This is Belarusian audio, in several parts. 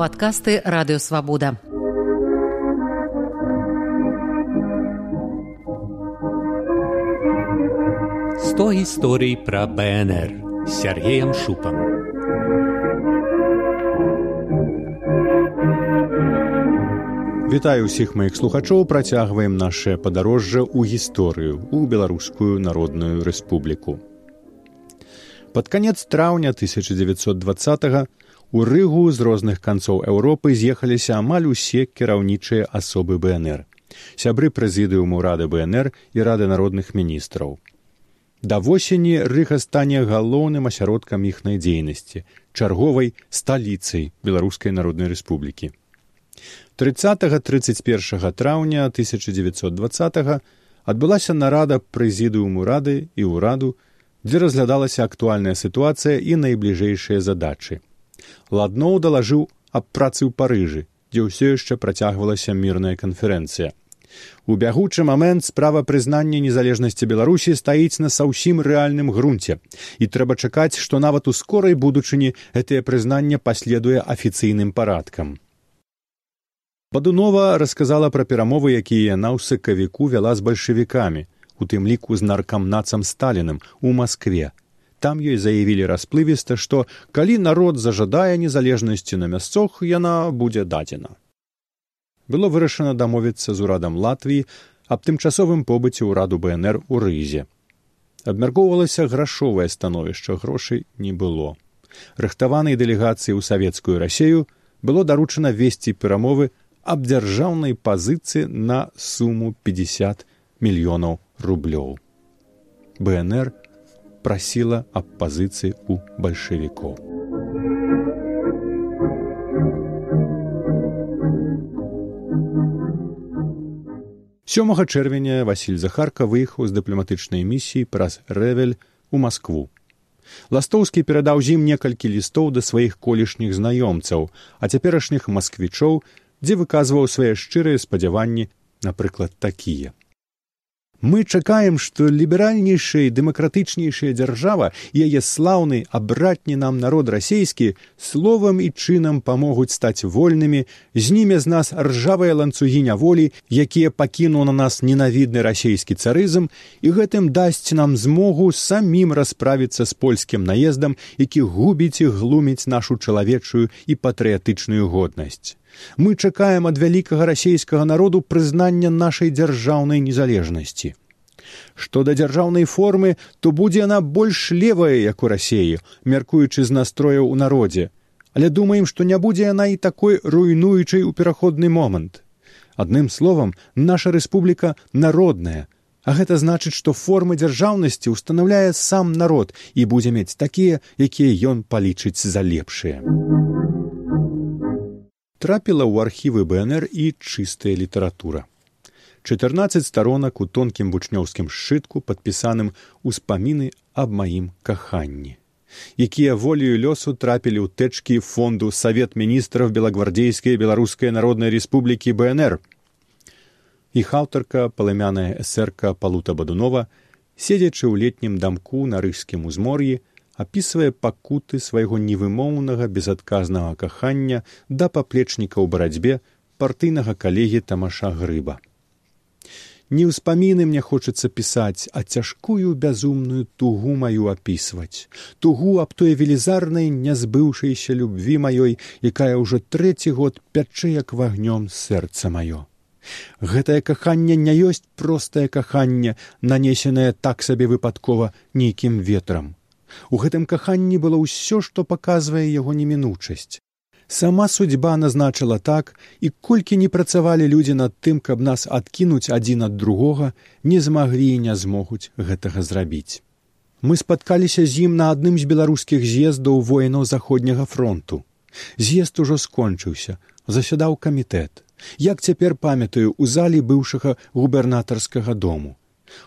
падкасты радыёвабода. Сто гісторый пра БНР Сергеем шупам. Вітаю ўсіх маіх слухачоў, працягваем наше падарожжа ў гісторыю ў беларускую народную рэспубліку. Пад канец траўня 1920 у рыгу з розных канцоў Еўропы з'ехаліся амаль усе кіраўнічыя асобы БНР, сябры прэзідыуму рады БНР і рады народных міністраў. Да восені рыга стане галоўным асяродкам іхнай дзейнасці, чарговай сталіцай беларускай народнай рэспублікі. 30-31 траўня 1920 адбылася нарада прэзідыуму рады і ўраду, дзе разглядалася актуальная сітуацыя і найбліжэйшыя задачы. Ладноў далажыў аб працы ў парыжы, дзе ўсё яшчэ працягвалася мірная канферэнцыя. У бягучы момент справа прызнання незалежнасці беларусі стаіць на саўсім рэальным грунце. І трэба чакаць што нават у скорай будучыні гэтае прызнанне паследуе афіцыйным парадкам. Бадунова расказала пра перамовы якія яна ў сакавіку вяла з бальшавікамі у тым ліку з наркамнацам сталіным у москве там ёй заявілі расплывіста што калі народ зажадае незалежнасці на мясцох яна будзе дадзена. Было вырашана дамовіцца з урадам латвіі аб тымчасовым побыце ўраду бнр у рызе. Абмяркоўвалася грашовае становішча грошай не было. Рыхтаванай дэлегацыі ў савецкую рассею было даручана весці перамовы аб дзяржаўнай пазіцыі на суму пятьдесят мільёнаў рублёў. БНР прасіла аб пазіцыі ў бальшавікоў. Сёмага чэрвеня Васіль Захарка выехаў з дыпламатычнай місіі праз рэвель у Маскву. Ластоўскі перадаў з ім некалькі лістоў да сваіх колішніх знаёмцаў, а цяперашніх масквічоў, дзе выказваў свае шчырыя спадзяванні, напрыклад, такія мы чакаем што ліберальнейшая і дэмакратычнейшая дзяржава і яе слаўны абратні нам народ расійскі словам і чынам памогуць стаць вольнымі. Зніме з нас ржавыя ланцугі няволі якія пакіну на нас ненавідны расійскі царызм і гэтым дасць нам змогу самім расправіцца з польскім наездам які губіць і глуміць нашу чалавечую і патрыятычную годнасць мы чакаем ад вялікага расійскага народу прызнання нашай дзяржаўнай незалежнасці. Што да дзяржаўнай формы, то будзе яна больш левая, як у рассеі, мяркуючы з настрояў у народзе, але думаем, што не будзе яна і такой руйнуючай у пераходны момант. Адным словам, наша рэспубліка народная, а гэта значыць, што формы дзяржаўнасці ўстанаўляе сам народ і будзе мець такія, якія ён палічыць за лепшыя трапіла ў архівы бнр і чыстая літаратура. Чатырнаццаць старонак у тонкім вучнёўскім сшытку падпісаным успаміны аб маім каханні якія волею лёсу трапілі ў тэчкі фонду савет міністраў белагвардзейскай беларускай народнай рэспублікі бнр. Іх аўтарка палымяная эсэрка палута бадунова седзячы ў летнім дамку на рыжскім узмор'і апісвае пакуты свайго невымоўнага безадказнага кахання да паплечніка ў барацьбе партыйнага калегі тамаша грыба. Не ўспаміны мне хочацца пісаць а цяжкую бязумную тугу маю апісваць. Тугу аб той велізарнай нязбыўшайся любві маёй якая ўжо трэці год пячэ як вагнём сэрца маё. Гэтае каханне не ёсць простае каханне нанесенае так сабе выпадкова нейкім ветрам У гэтым каханні было ўсё, што паказвае яго немінучасць. Сама судьба назначыла так, і колькі не працавалі людзі над тым, каб нас адкінуць адзін ад другога, не змаглі і не змогуць гэтага зрабіць. Мы спаткаліся з ім на адным з беларускіх з'ездаў воінаў заходняга фронту. З'езд ужо скончыўся, засядаў камітэт. Як цяпер памятаю у залі быўшага губернатарскага дому.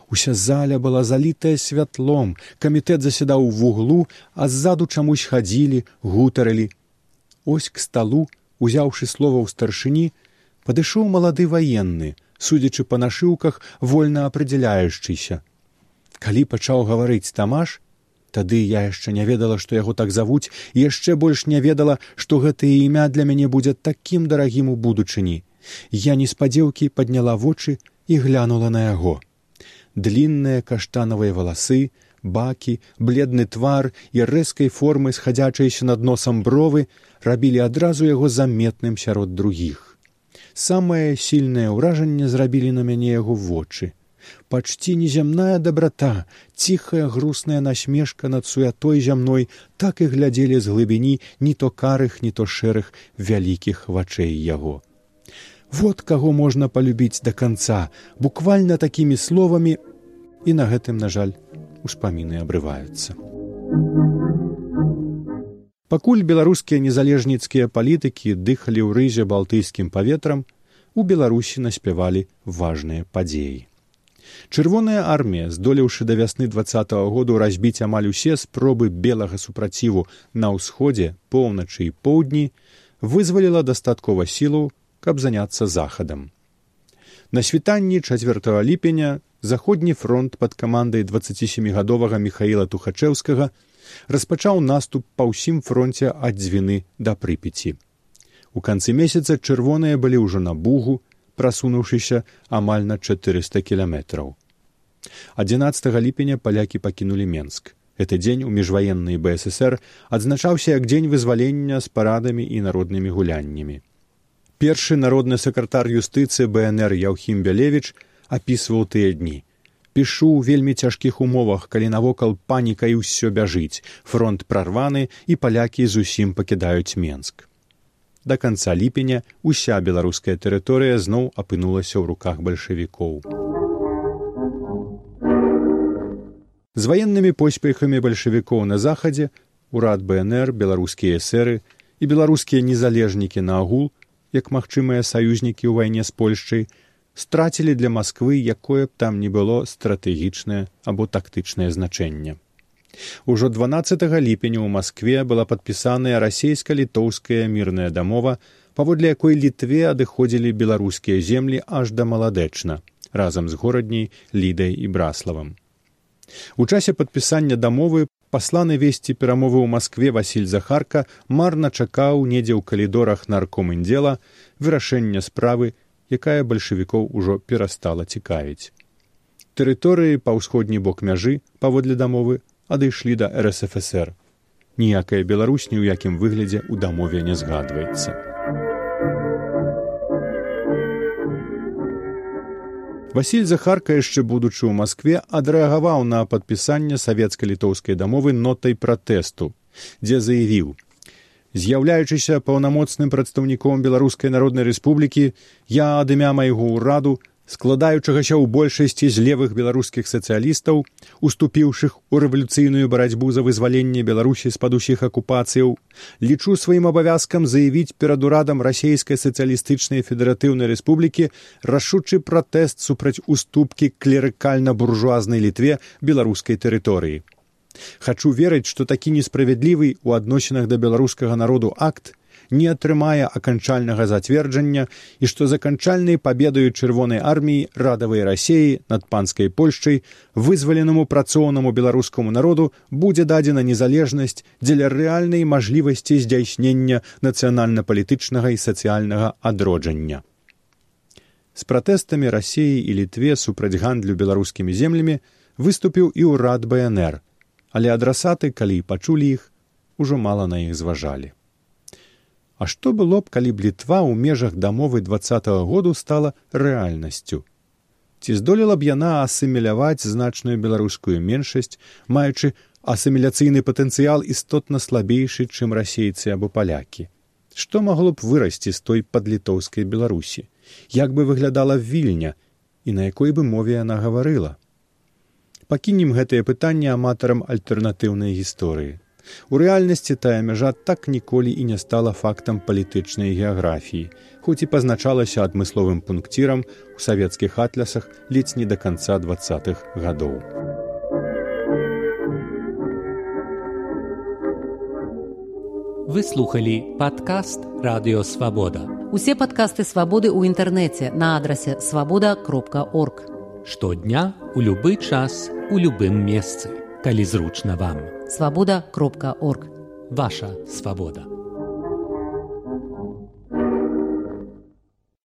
Уся заля была залітая святлом, камітэт засядаў у вуглу, а ззаду чамусь хадзілі, гутарылі. Оось к сталу, узяўшы слова ў старшыні, падышоў малады ваенны, судзячы па нашыўках вольна апрэдзяляючыся. Калі пачаў гаварыць тамаш, Тады я яшчэ не ведала, што яго так завуць і яшчэ больш не ведала, што гэтае імя для мяне будзе такім дарагім у будучыні. Я неспадзеўкі падняла вочы і глянула на яго. Длінныя каштанавыя валасы, бакі, бледны твар і рэзкай формы схадзячыяся над носам бровы рабілі адразу яго заметным сярод другіх. Самае сільнае ўражанне зрабілі на мяне яго вочы пачці неземная дабрата ціхая грустная насмешка над суятой зямной так і глядзелі з глыбіні ні то карых ні то шэрых вялікіх вачэй яго вот каго можна полюбіць до конца буквально такімі словамі і на гэтым на жаль успаміны абрываюцца. Пакуль беларускія незалежніцкія палітыкі дыхалі ў рызе балтыйскім паветрам у беларусі наспявалі важныя падзеі. Чырвоная армія здолеўшы да вясны два году разбіць амаль усе спробы белага супраціву на ўсходзе поўначы і поўдні вызваліла дастаткова сілу каб заняцца захадам на світанні чацвёртого ліпеня заходні фронт пад камандай двадцатісемігадовага михаила тухачеўскага распачаў наступ па ўсім фронте ад дзвіны да прыпеці у канцы месяца чырвоныя былі ўжо на бугу прасунуўшыся амаль на 400 кіляметраў. 11 ліпеня палякі пакінулі Менск. Гэты дзень у міжваеннай БСР адзначаўся як дзень вызвалення з парадамі і народнымі гуляннямі. Першы народны сакратар юстыцыі БНР Яўхім Бялевіч апісваў тыя дні. Пішу ў вельмі цяжкіх умовах, калі навокал паніка і ўсё бяжыць, фронт прарваны і палякі зусім пакідаюць Менск да канца ліпеня уся беларуская тэрыторыя зноў апынулася ў руках бальшавікоў. З ваеннымі поспехамі бальшавікоў на захадзе урад бнр беларускія эсеры і беларускія незалежнікі на агул як магчымыя саюзнікі ў вайне з польшчай страцілі для москвы якое б там не было стратэгічнае або тактычнае значэнне Ужо 12 ліпеня ў Маскве была падпісаная расійска-літоўская мірная дамова, паводле якой літве адыходзілі беларускія землі аж да маладэчна разам з горадняй лідай і браславам. У часе падпісання дамовы пасланы весці перамовы ў Маскве Васіль Захарка марна чакаў недзе ў калідорах наркомындзела вырашэння справы, якая бальшавікоў ужо перастала цікавіць. Тэрыторыі па ўсходні бок мяжы паводле дамовы адышлі да рсфср ніякая беларусь ні ў якім выглядзе ў дамове не згадваецца васіль захарка яшчэ будучы ў москве адрэагаваў на падпісанне савецка-літоўскай дамовы нотай пратэсту дзе заявіў з'яўляючыся паўнамоцным прадстаўніком беларускай народнай рэспублікі я ад імя майго ўраду складаючагася ў большасці з левых беларускіх сацыялістаў уступіўшых у рэвалюцыйную барацьбу за вызваленне беларусі з-пад усіх акупацыяў лічу сваім абавязкам заявіць перад урадам расійскай сацыялістычнай федэратыўнай рэспублікі рашучы пратэст супраць уступкі клерыкальна-буржуазнай літве беларускай тэрыторыі. Хачу верыць што такі несправядлівы ў адносінах да беларускага народу акт не атрымае аканчальнага зацверджання і што заканчальнай пабедаю чырвонай арміі радавай рассеі над панскай польшчай вызваленаму працоўнаму беларускаму народу будзе дадзена незалежнасць дзеля рэальнай мажлівасці здзяйснення нацыянальна-палітычнага і сацыяльнага адроджання. З пратэстамі рассеі і літве супраць гандлю беларускімі землямі выступіў і ўрад бнр але адрасаты калі пачулі іх ужо мала на іх зважалі А што было б, калі б літва ў межах дамовы два году стала рэальнасцю? Ці здолела б яна асіміляваць значную беларускую меншасць, маючы асіміляцыйны патэнцыял істотна слабейшы, чым расейцы або палякі? Што магло б вырасці з той падлітоўскай беларусі? Як бы выглядала вільня і на якой бы мове яна гаварыла? Пакінем гэтае пытанне аматарам альтэрнатыўнай гісторыі. У рэальнасці тая мяжа так ніколі і не стала фактам палітычнай геаграфіі, хоць і пазначалася адмысловым пункцірам у савецкіх атлясах ледзь не да канца двах гадоў. Выслухалі падкаст радыёвабода. Усе падкасты свабоды ў інтэрнэце на адрасе свабода кропка орг. Штодня у любы час у любым месцы, калі зручна вам свабода кропка орг Ваша свабода.